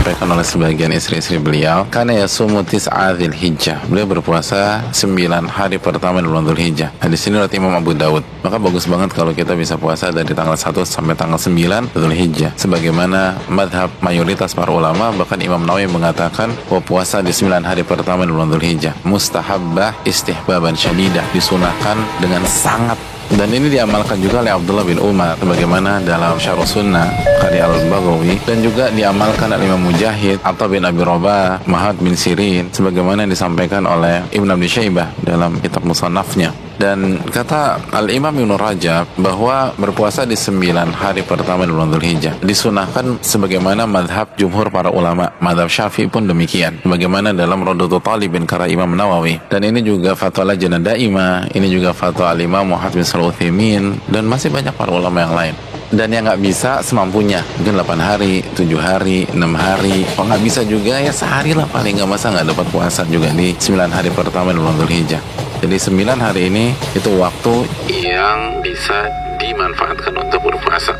disampaikan oleh sebagian istri-istri beliau karena ya sumutis adil hijjah. Beliau berpuasa 9 hari pertama di bulan Dhul Hijjah nah, di sini riwayat Imam Abu Daud maka bagus banget kalau kita bisa puasa dari tanggal 1 sampai tanggal 9 Dhul Hijjah sebagaimana madhab mayoritas para ulama bahkan Imam Nawawi mengatakan bahwa puasa di 9 hari pertama di bulan Dhul Hijjah mustahabbah istihbaban syadidah disunahkan dengan sangat dan ini diamalkan juga oleh Abdullah bin Umar sebagaimana dalam Syarah Sunnah karya Al-Baghawi dan juga diamalkan oleh Imam Mujahid atau bin Abi Robah, Mahad bin Sirin sebagaimana disampaikan oleh Ibn Abi Syaibah dalam kitab musannafnya dan kata Al-Imam Ibn Rajab bahwa berpuasa di sembilan hari pertama di bulan Dhul Hijjah disunahkan sebagaimana madhab jumhur para ulama. Madhab syafi'i pun demikian. Bagaimana dalam Rodotu Talibin kara Imam Nawawi. Dan ini juga fatwa Lajnah Daimah, ini juga fatwa Al-Imam Muhammad bin Saluthimin, dan masih banyak para ulama yang lain dan yang nggak bisa semampunya mungkin 8 hari 7 hari 6 hari kalau nggak bisa juga ya sehari lah paling nggak masa nggak dapat puasa juga di 9 hari pertama di bulan Dhul Hijjah jadi 9 hari ini itu waktu yang bisa dimanfaatkan untuk berpuasa